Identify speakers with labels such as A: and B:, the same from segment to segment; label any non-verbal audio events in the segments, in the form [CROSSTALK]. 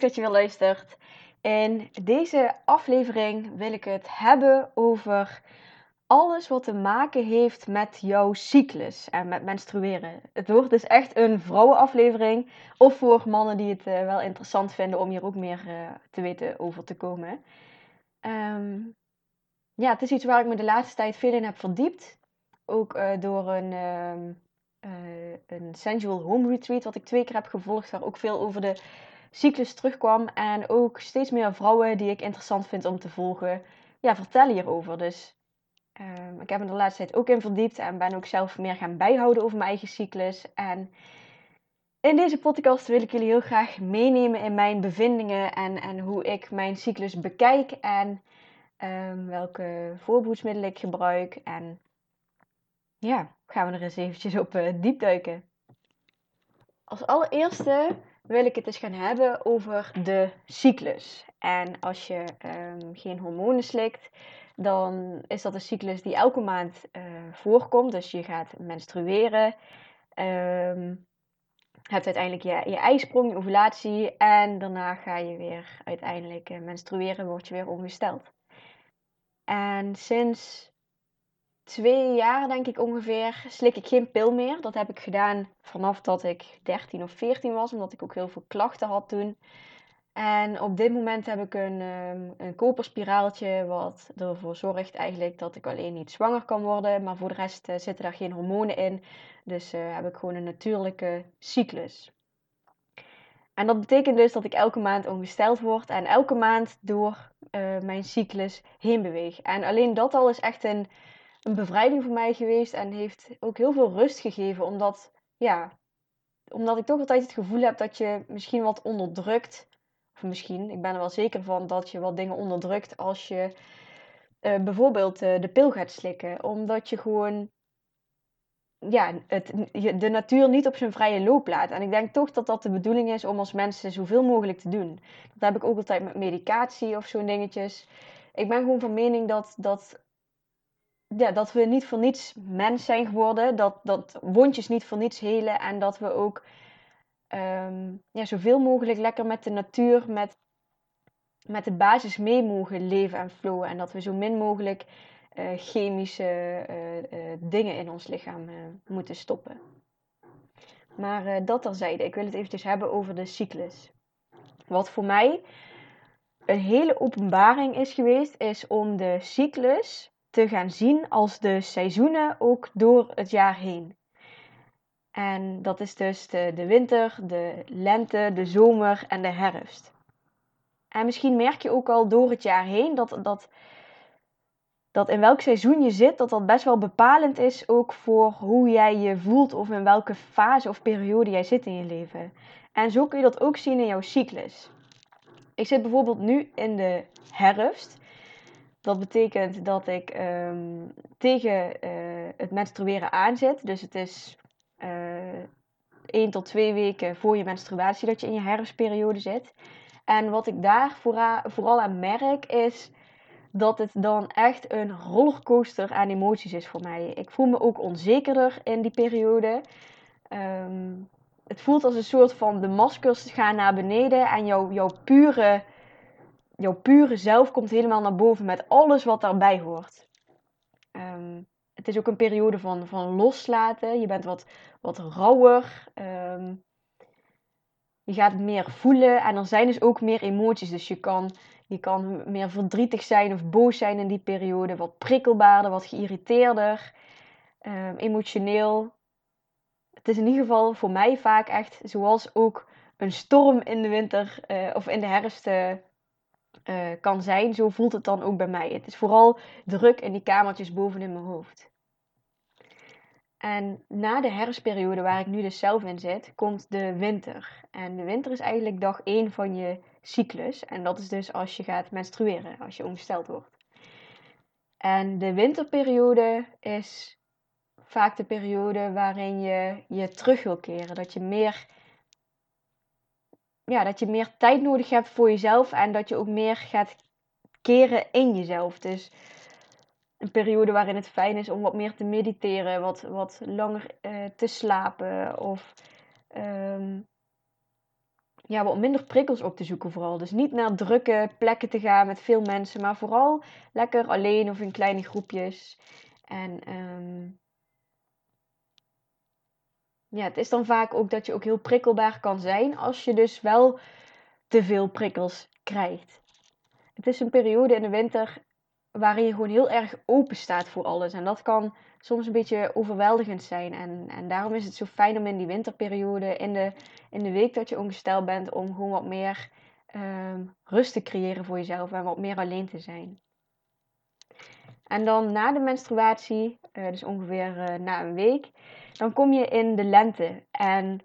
A: Dat je weer luistert. In deze aflevering wil ik het hebben over alles wat te maken heeft met jouw cyclus en met menstrueren. Het wordt dus echt een vrouwenaflevering. Of voor mannen die het uh, wel interessant vinden om hier ook meer uh, te weten over te komen. Um, ja, het is iets waar ik me de laatste tijd veel in heb verdiept. Ook uh, door een, een sensual home retreat wat ik twee keer heb gevolgd. Waar ook veel over de cyclus terugkwam. En ook steeds meer vrouwen die ik interessant vind om te volgen, ja, vertellen hierover. Dus um, ik heb me de laatste tijd ook in verdiept en ben ook zelf meer gaan bijhouden over mijn eigen cyclus. En in deze podcast wil ik jullie heel graag meenemen in mijn bevindingen en, en hoe ik mijn cyclus bekijk en um, welke voorbehoedsmiddelen ik gebruik. En ja, gaan we er eens eventjes op uh, diep duiken. Als allereerste wil ik het eens gaan hebben over de cyclus. En als je um, geen hormonen slikt, dan is dat een cyclus die elke maand uh, voorkomt. Dus je gaat menstrueren, um, hebt uiteindelijk je, je ijsprong, je ovulatie en daarna ga je weer uiteindelijk uh, menstrueren, word je weer ongesteld. En sinds twee jaar, denk ik ongeveer, slik ik geen pil meer. Dat heb ik gedaan vanaf dat ik 13 of 14 was, omdat ik ook heel veel klachten had toen. En op dit moment heb ik een, um, een koperspiraaltje, wat ervoor zorgt eigenlijk dat ik alleen niet zwanger kan worden. Maar voor de rest uh, zitten daar geen hormonen in. Dus uh, heb ik gewoon een natuurlijke cyclus. En dat betekent dus dat ik elke maand ongesteld word en elke maand door uh, mijn cyclus heen beweeg. En alleen dat al is echt een, een bevrijding voor mij geweest en heeft ook heel veel rust gegeven. Omdat, ja, omdat ik toch altijd het gevoel heb dat je misschien wat onderdrukt. Of misschien, ik ben er wel zeker van dat je wat dingen onderdrukt als je uh, bijvoorbeeld uh, de pil gaat slikken. Omdat je gewoon ja, het, de natuur niet op zijn vrije loop laat. En ik denk toch dat dat de bedoeling is om als mensen zoveel mogelijk te doen. Dat heb ik ook altijd met medicatie of zo'n dingetjes. Ik ben gewoon van mening dat, dat ja, dat we niet voor niets mens zijn geworden. Dat, dat wondjes niet voor niets helen. En dat we ook um, ja, zoveel mogelijk lekker met de natuur, met, met de basis mee mogen leven en flowen. En dat we zo min mogelijk uh, chemische uh, uh, dingen in ons lichaam moeten stoppen. Maar dat terzijde, ik wil het eventjes hebben over de cyclus. Wat voor mij een hele openbaring is geweest, is om de cyclus te gaan zien als de seizoenen ook door het jaar heen. En dat is dus de, de winter, de lente, de zomer en de herfst. En misschien merk je ook al door het jaar heen dat, dat, dat in welk seizoen je zit, dat dat best wel bepalend is ook voor hoe jij je voelt of in welke fase of periode jij zit in je leven. En zo kun je dat ook zien in jouw cyclus. Ik zit bijvoorbeeld nu in de herfst. Dat betekent dat ik um, tegen uh, het menstrueren aanzit. Dus het is eh, 1 tot 2 weken voor je menstruatie dat je in je herfstperiode zit. En wat ik daar vooral aan merk is dat het dan echt een rollercoaster aan emoties is voor mij. Ik voel me ook onzekerder in die periode. Um, het voelt als een soort van de maskers gaan naar beneden en jouw pure jouw pure zelf komt helemaal naar boven met alles wat daarbij hoort. Um, het is ook een periode van, van loslaten. Je bent wat, wat rauwer. Um, je gaat meer voelen. En er zijn dus ook meer emoties. Dus je kan, je kan meer verdrietig zijn of boos zijn in die periode. Wat prikkelbaarder, wat geïrriteerder. Um, emotioneel. Het is in ieder geval voor mij vaak echt zoals ook een storm in de winter eh, of in de herfst uh, kan zijn, zo voelt het dan ook bij mij. Het is vooral druk in die kamertjes bovenin mijn hoofd. En na de herfstperiode waar ik nu dus zelf in zit, komt de winter. En de winter is eigenlijk dag 1 van je cyclus. En dat is dus als je gaat menstrueren, als je ongesteld wordt. En de winterperiode is vaak de periode waarin je je terug wil keren. Dat je meer, ja, dat je meer tijd nodig hebt voor jezelf en dat je ook meer gaat keren in jezelf. Dus een periode waarin het fijn is om wat meer te mediteren, wat, wat langer uh, te slapen of um, ja, wat minder prikkels op te zoeken vooral. Dus niet naar drukke plekken te gaan met veel mensen, maar vooral lekker alleen of in kleine groepjes. En um, ja, het is dan vaak ook dat je ook heel prikkelbaar kan zijn als je dus wel te veel prikkels krijgt. Het is een periode in de winter waarin je gewoon heel erg open staat voor alles. En dat kan soms een beetje overweldigend zijn. En, en daarom is het zo fijn om in die winterperiode, in de, in de week dat je ongesteld bent, om gewoon wat meer ehm, rust te creëren voor jezelf en wat meer alleen te zijn. En dan na de menstruatie, uh, dus ongeveer uh, na een week, dan kom je in de lente. En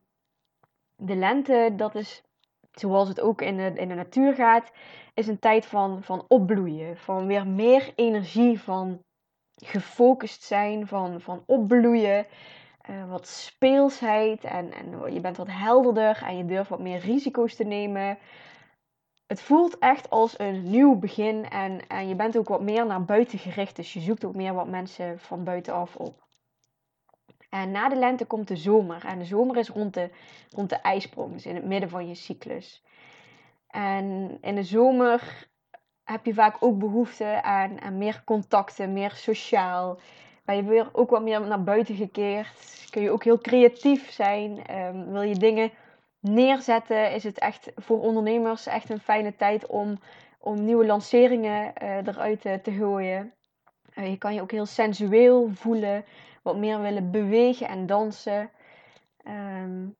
A: de lente, dat is zoals het ook in de, in de natuur gaat, is een tijd van, van opbloeien. Van weer meer energie, van gefocust zijn, van, van opbloeien. Uh, wat speelsheid en, en je bent wat helderder en je durft wat meer risico's te nemen. Het voelt echt als een nieuw begin en, en je bent ook wat meer naar buiten gericht. Dus je zoekt ook meer wat mensen van buitenaf op. En na de lente komt de zomer. En de zomer is rond de, rond de ijsprong, dus in het midden van je cyclus. En in de zomer heb je vaak ook behoefte aan, aan meer contacten, meer sociaal. Ben je weer ook wat meer naar buiten gekeerd. Kun je ook heel creatief zijn. Um, wil je dingen neerzetten, is het echt voor ondernemers echt een fijne tijd om, om nieuwe lanceringen uh, eruit te, te gooien. Uh, je kan je ook heel sensueel voelen wat meer willen bewegen en dansen. Um,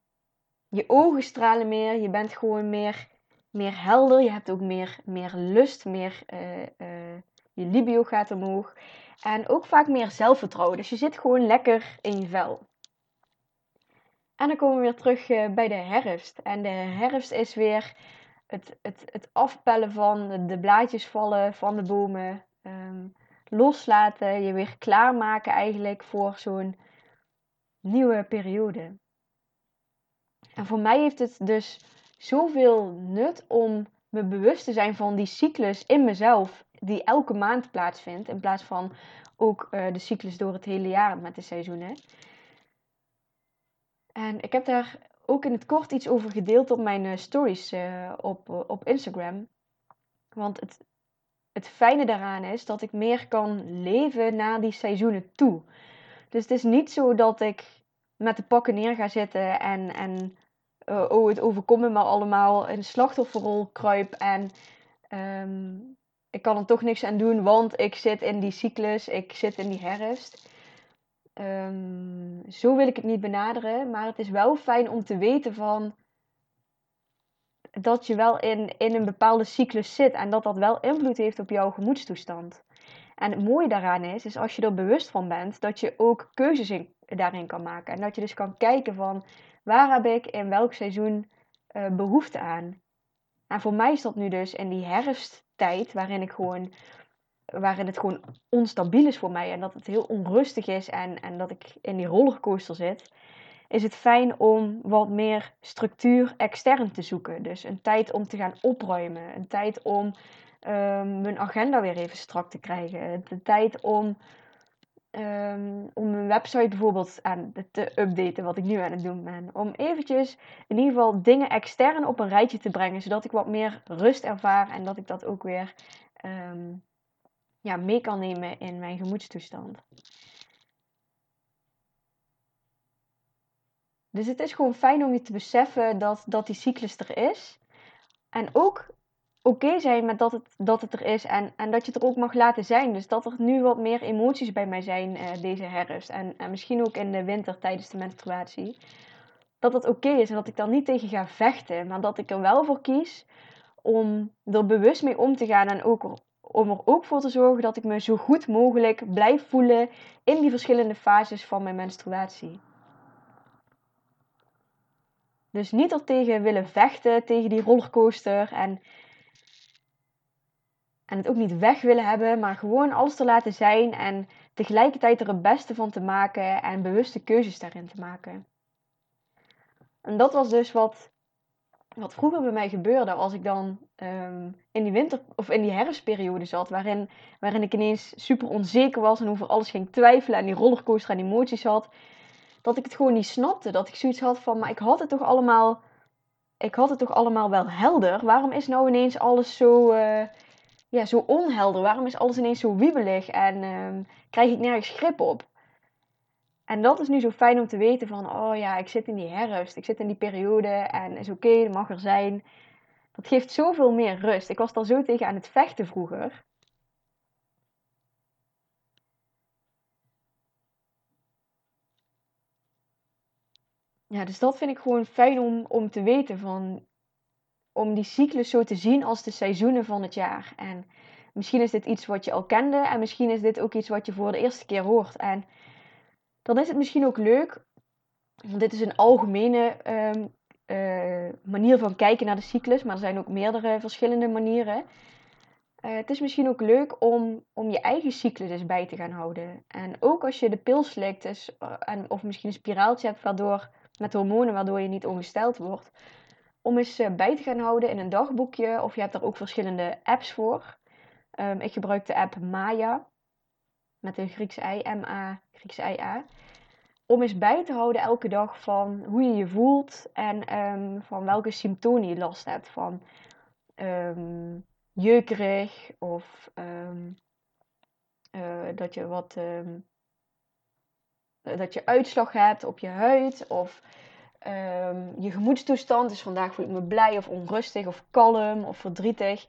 A: je ogen stralen meer, je bent gewoon meer, meer helder, je hebt ook meer, meer lust, meer, uh, uh, je libido gaat omhoog. En ook vaak meer zelfvertrouwen, dus je zit gewoon lekker in je vel. En dan komen we weer terug uh, bij de herfst. En de herfst is weer het, het, het afpellen van de blaadjes vallen van de bomen. Um, loslaten, je weer klaarmaken eigenlijk voor zo'n nieuwe periode. En voor mij heeft het dus zoveel nut om me bewust te zijn van die cyclus in mezelf, die elke maand plaatsvindt, in plaats van ook uh, de cyclus door het hele jaar met de seizoenen. En ik heb daar ook in het kort iets over gedeeld op mijn uh, stories uh, op, op Instagram. Want het, het fijne daaraan is dat ik meer kan leven naar die seizoenen toe. Dus het is niet zo dat ik met de pakken neer ga zitten en, en uh, oh, het overkomt me maar allemaal in de slachtofferrol kruip en um, ik kan er toch niks aan doen, want ik zit in die cyclus, ik zit in die herfst. Um, zo wil ik het niet benaderen, maar het is wel fijn om te weten van dat je wel in, in een bepaalde cyclus zit en dat dat wel invloed heeft op jouw gemoedstoestand. En het mooie daaraan is, is als je er bewust van bent, dat je ook keuzes in, daarin kan maken. En dat je dus kan kijken van waar heb ik in welk seizoen uh, behoefte aan. En voor mij is dat nu dus in die herfsttijd, waarin ik gewoon waarin het gewoon onstabiel is voor mij en dat het heel onrustig is en, en dat ik in die rollercoaster zit is het fijn om wat meer structuur extern te zoeken. Dus een tijd om te gaan opruimen. Een tijd om um, mijn agenda weer even strak te krijgen. De tijd om, um, om mijn website bijvoorbeeld aan te updaten, wat ik nu aan het doen ben. Om eventjes in ieder geval dingen extern op een rijtje te brengen, zodat ik wat meer rust ervaar en dat ik dat ook weer um, ja, mee kan nemen in mijn gemoedstoestand. Dus het is gewoon fijn om je te beseffen dat, dat die cyclus er is. En ook oké zijn met dat het, dat het er is en, en dat je het er ook mag laten zijn. Dus dat er nu wat meer emoties bij mij zijn uh, deze herfst. En, en misschien ook in de winter tijdens de menstruatie. dat dat oké is en dat ik daar niet tegen ga vechten, maar dat ik er wel voor kies om er bewust mee om te gaan en ook om er ook voor te zorgen dat ik me zo goed mogelijk blijf voelen in die verschillende fases van mijn menstruatie. Dus niet er tegen willen vechten, tegen die rollercoaster en, en het ook niet weg willen hebben, maar gewoon alles te laten zijn en tegelijkertijd er het beste van te maken en bewuste keuzes daarin te maken. En dat was dus wat, wat vroeger bij mij gebeurde als ik dan ehm, in die winter of in die herfstperiode zat, waarin, waarin ik ineens super onzeker was en over alles ging twijfelen en die rollercoaster aan emoties had, dat ik het gewoon niet snapte. Dat ik zoiets had van, maar ik had het toch allemaal, ik had het toch allemaal wel helder. Waarom is nou ineens alles zo, uh, ja, zo onhelder? Waarom is alles ineens zo wiebelig en ehm, krijg ik nergens grip op? En dat is nu zo fijn om te weten van, oh ja, ik zit in die herfst, ik zit in die periode en is oké, okay, mag er zijn. Dat geeft zoveel meer rust. Ik was daar zo tegen aan het vechten vroeger. Ja, dus dat vind ik gewoon fijn om, om te weten van, om die cyclus zo te zien als de seizoenen van het jaar. En misschien is dit iets wat je al kende en misschien is dit ook iets wat je voor de eerste keer hoort. En dan is het misschien ook leuk, want dit is een algemene ehm, eh, manier van kijken naar de cyclus, maar er zijn ook meerdere verschillende manieren. Uh, het is misschien ook leuk om, om je eigen cyclus eens bij te gaan houden. En ook als je de pil slikt, dus, en, of misschien een spiraaltje hebt waardoor, met hormonen waardoor je niet ongesteld wordt, om eens bij te gaan houden in een dagboekje. Of je hebt daar ook verschillende apps voor. Um, ik gebruik de app Maya met een Griekse I, M-A, Griekse I-A. Om eens bij te houden elke dag van hoe je je voelt en ehm, van welke symptomen je last hebt. Van um, jeukerig of uh, dat je wat dat je uitslag hebt op je huid of je gemoedstoestand. Dus vandaag voel ik me blij of onrustig of kalm of verdrietig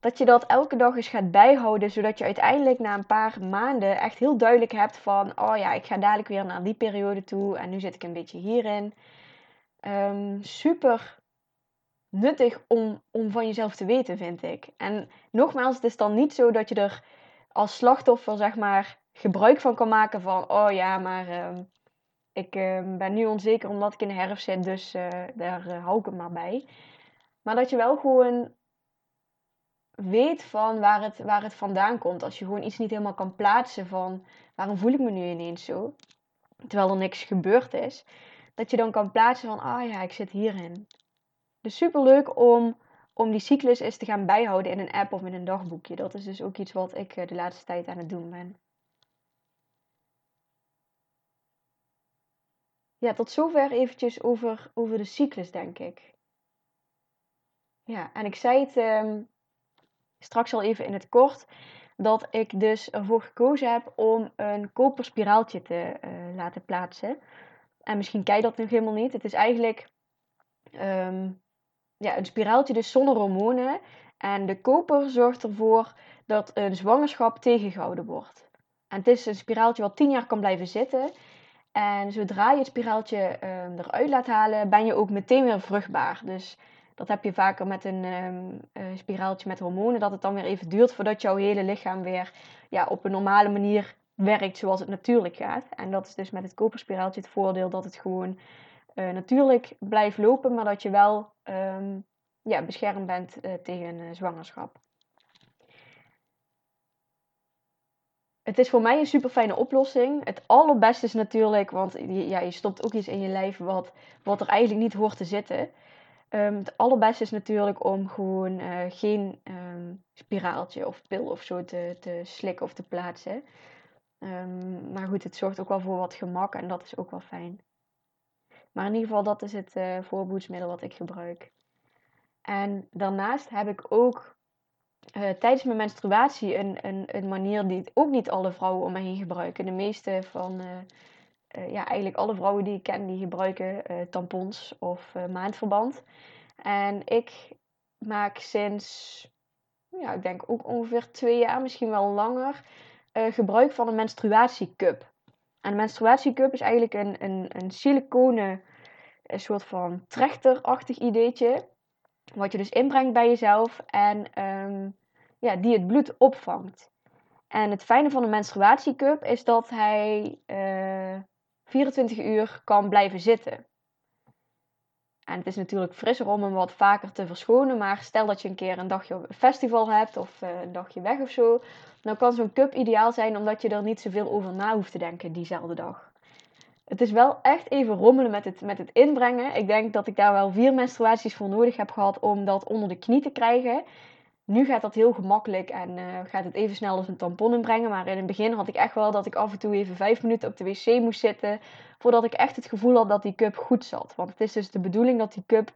A: dat je dat elke dag eens gaat bijhouden, zodat je uiteindelijk na een paar maanden echt heel duidelijk hebt van, oh ja, ik ga dadelijk weer naar die periode toe en nu zit ik een beetje hierin. Um, super nuttig om, om van jezelf te weten, vind ik. En nogmaals, het is dan niet zo dat je er als slachtoffer, zeg maar, gebruik van kan maken van, oh ja, maar uh, ik uh, ben nu onzeker omdat ik in de herfst zit, dus uh, daar uh, hou ik het maar bij. Maar dat je wel gewoon weet van waar het, waar het vandaan komt. Als je gewoon iets niet helemaal kan plaatsen van waarom voel ik me nu ineens zo. Terwijl er niks gebeurd is. Dat je dan kan plaatsen van ah ja, ik zit hierin. Dus super leuk om, om die cyclus eens te gaan bijhouden in een app of in een dagboekje. Dat is dus ook iets wat ik eh, de laatste tijd aan het doen ben. Ja, tot zover eventjes over, over de cyclus, denk ik. Ja, en ik zei het um, straks al even in het kort dat ik dus ervoor gekozen heb om een koperspiraaltje te uh, laten plaatsen. En misschien kijk je dat nog helemaal niet. Het is eigenlijk um, ja, een spiraaltje dus zonder hormonen. En de koper zorgt ervoor dat een zwangerschap tegengehouden wordt. En het is een spiraaltje wat 10 jaar kan blijven zitten. En zodra je het spiraaltje um, eruit laat halen, ben je ook meteen weer vruchtbaar. Dus dat heb je vaker met een um, spiraaltje met hormonen, dat het dan weer even duurt voordat jouw hele lichaam weer ja, op een normale manier werkt zoals het natuurlijk gaat. En dat is dus met het koperspiraaltje het voordeel dat het gewoon uh, natuurlijk blijft lopen, maar dat je wel um, ja, beschermd bent uh, tegen zwangerschap. Het is voor mij een super fijne oplossing. Het allerbeste is natuurlijk, want ja, je stopt ook iets in je lijf wat, wat er eigenlijk niet hoort te zitten. Um, het allerbeste is natuurlijk om gewoon uh, geen um, spiraaltje of pil of zo te, te slikken of te plaatsen. Um, maar goed, het zorgt ook wel voor wat gemak en dat is ook wel fijn. Maar in ieder geval, dat is het uh, voorboedsmiddel wat ik gebruik. En daarnaast heb ik ook uh, tijdens mijn menstruatie een, een, een manier die ook niet alle vrouwen om me heen gebruiken. De meeste van, uh, ja, eigenlijk alle vrouwen die ik ken, die gebruiken tampons of maandverband. En ik maak sinds, ja, ik denk ook ongeveer twee jaar, misschien wel langer, gebruik van een menstruatiecup. En een menstruatiecup is eigenlijk een, een, een siliconen een soort van trechterachtig ideetje. Wat je dus inbrengt bij jezelf en ehm, ja, die het bloed opvangt. En het fijne van een menstruatiecup is dat hij uh, eh, 24 uur kan blijven zitten. En het is natuurlijk frisser om hem wat vaker te verschonen. Maar stel dat je een keer een dagje festival hebt of uh, een dagje weg of zo. Dan kan zo'n cup ideaal zijn omdat je er niet zoveel over na hoeft te denken diezelfde dag. Het is wel echt even rommelen met het, met het inbrengen. Ik denk dat ik daar wel vier menstruaties voor nodig heb gehad om dat onder de knie te krijgen. Nu gaat dat heel gemakkelijk en uh, gaat het even snel als een tampon inbrengen. Maar in het begin had ik echt wel dat ik af en toe even vijf minuten op de wc moest zitten. Voordat ik echt het gevoel had dat die cup goed zat. Want het is dus de bedoeling dat die cup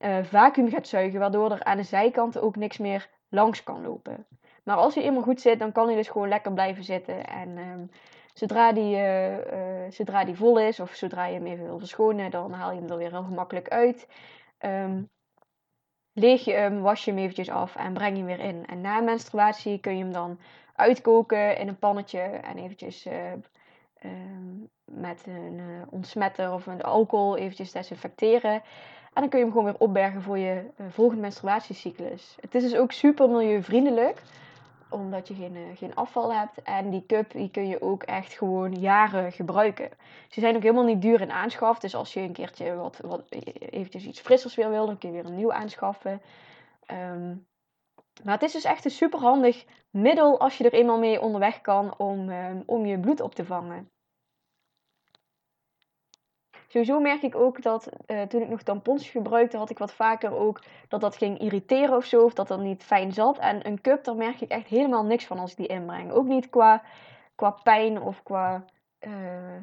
A: uh, vacuüm gaat zuigen. Waardoor er aan de zijkanten ook niks meer langs kan lopen. Maar als hij eenmaal goed zit, dan kan hij dus gewoon lekker blijven zitten. En ehm, zodra, die, uh, zodra die vol is, of zodra je hem even wil verschonen, dan haal je hem er weer heel gemakkelijk uit. Um, leeg je hem, was je hem eventjes af en breng je hem weer in. En na menstruatie kun je hem dan uitkoken in een pannetje en eventjes uh, met een ontsmetter of een alcohol eventjes desinfecteren. En dan kun je hem gewoon weer opbergen voor je volgende menstruatiecyclus. Het is dus ook super milieuvriendelijk omdat je geen, eh, geen afval hebt. En die cup die kun je ook echt gewoon jaren gebruiken. Ze zijn ook helemaal niet duur in aanschaf. Dus als je een keertje wat, wat eventjes iets frissers weer wil, dan kun je weer een nieuw aanschaffen. Ehm, maar het is dus echt een super handig middel als je er eenmaal mee onderweg kan om, ehm, om je bloed op te vangen. Sowieso merk ik ook dat uh, toen ik nog tampons gebruikte, had ik wat vaker ook dat dat ging irriteren of zo, of dat dat niet fijn zat. En een cup, daar merk ik echt helemaal niks van als ik die inbreng. Ook niet qua, qua pijn of qua. Uh,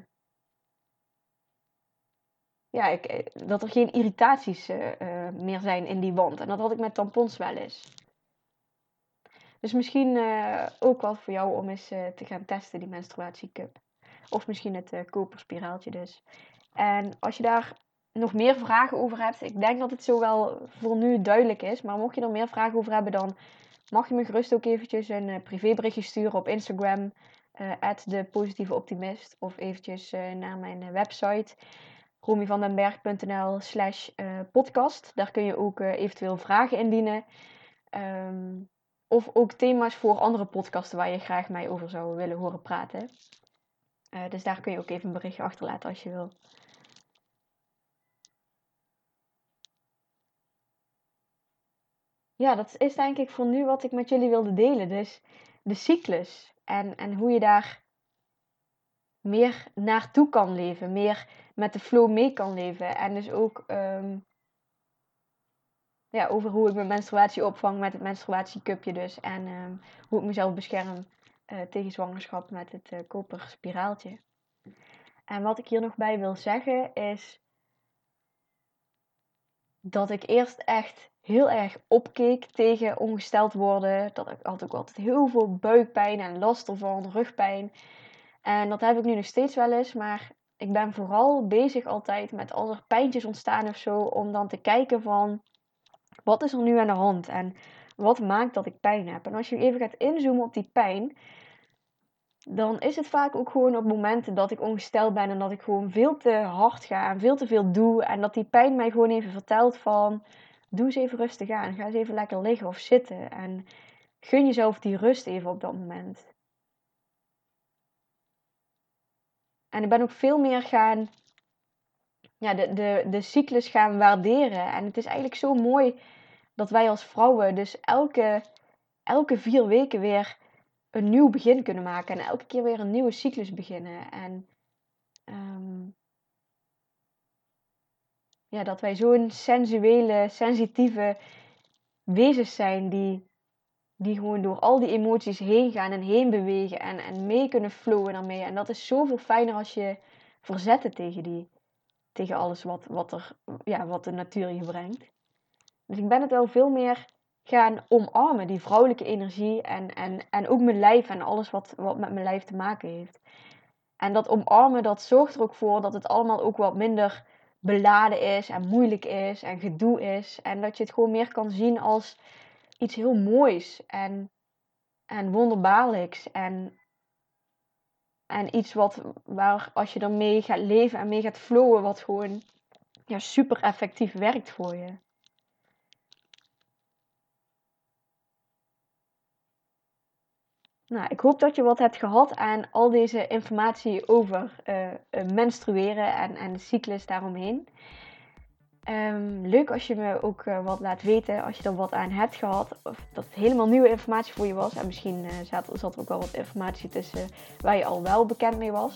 A: ja, ik, eh, dat er geen irritaties meer zijn in die wand. En dat had ik met tampons wel eens. Dus misschien ook wel voor jou om eens te gaan testen, die menstruatiecup. Of misschien het koperspiraaltje dus. En als je daar nog meer vragen over hebt, ik denk dat het zo wel voor nu duidelijk is. Maar mocht je er meer vragen over hebben, dan mag je me gerust ook eventjes een uh, privéberichtje sturen op Instagram. Uh, de positieve optimist. Of eventjes uh, naar mijn website romyvandenberg.nl slash podcast. Daar kun je ook eventueel vragen indienen. Um, of ook thema's voor andere podcasten waar je graag mij over zou willen horen praten. dus daar kun je ook even een berichtje achterlaten als je wil. Ja, dat is denk ik voor nu wat ik met jullie wilde delen. Dus de cyclus en, en hoe je daar meer naartoe kan leven, meer met de flow mee kan leven. En dus ook um, ja, over hoe ik mijn menstruatie opvang met het menstruatiecupje dus. En um, hoe ik mezelf bescherm uh, tegen zwangerschap met het uh, koper spiraaltje. En wat ik hier nog bij wil zeggen is dat ik eerst echt heel erg opkeek tegen ongesteld worden. Dat ik had ook altijd heel veel buikpijn en last ervan, rugpijn. En dat heb ik nu nog steeds wel eens, maar ik ben vooral bezig altijd met als er pijntjes ontstaan of zo, om dan te kijken van wat is er nu aan de hand en wat maakt dat ik pijn heb. En als je even gaat inzoomen op die pijn, dan is het vaak ook gewoon op momenten dat ik ongesteld ben en dat ik gewoon veel te hard ga en veel te veel doe. En dat die pijn mij gewoon even vertelt van, doe eens even rustig aan. Ga eens even lekker liggen of zitten. En gun jezelf die rust even op dat moment. En ik ben ook veel meer gaan, ja, de, de, de cyclus gaan waarderen. En het is eigenlijk zo mooi dat wij als vrouwen dus elke, elke vier weken weer een nieuw begin kunnen maken. En elke keer weer een nieuwe cyclus beginnen. En um, ja, dat wij zo'n sensuele, sensitieve wezens zijn die, die gewoon door al die emoties heen gaan en heen bewegen en, en mee kunnen flowen daarmee. En dat is zoveel fijner als je verzetten tegen, die, tegen alles wat, wat, er, ja, wat de natuur je brengt. Dus ik ben het wel veel meer gaan omarmen, die vrouwelijke energie en, en, en ook mijn lijf en alles wat, wat met mijn lijf te maken heeft. En dat omarmen, dat zorgt er ook voor dat het allemaal ook wat minder beladen is en moeilijk is en gedoe is. En dat je het gewoon meer kan zien als iets heel moois en, en wonderbaarlijks. En, en iets wat, waar als je ermee gaat leven en mee gaat flowen, wat gewoon ja, super effectief werkt voor je. Nou, ik hoop dat je wat hebt gehad aan al deze informatie over uh, menstrueren en, en de cyclus daaromheen. Um, leuk als je me ook uh, wat laat weten als je er wat aan hebt gehad. Of dat het helemaal nieuwe informatie voor je was. En misschien uh, zat, zat, er ook wel wat informatie tussen waar je al wel bekend mee was.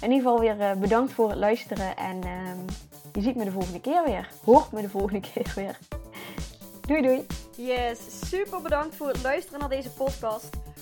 A: In ieder geval weer bedankt voor het luisteren. En um, je ziet me de volgende keer weer. Hoort me de volgende [LAUGHS] keer weer. Doei doei. Yes, super bedankt voor het luisteren naar deze podcast.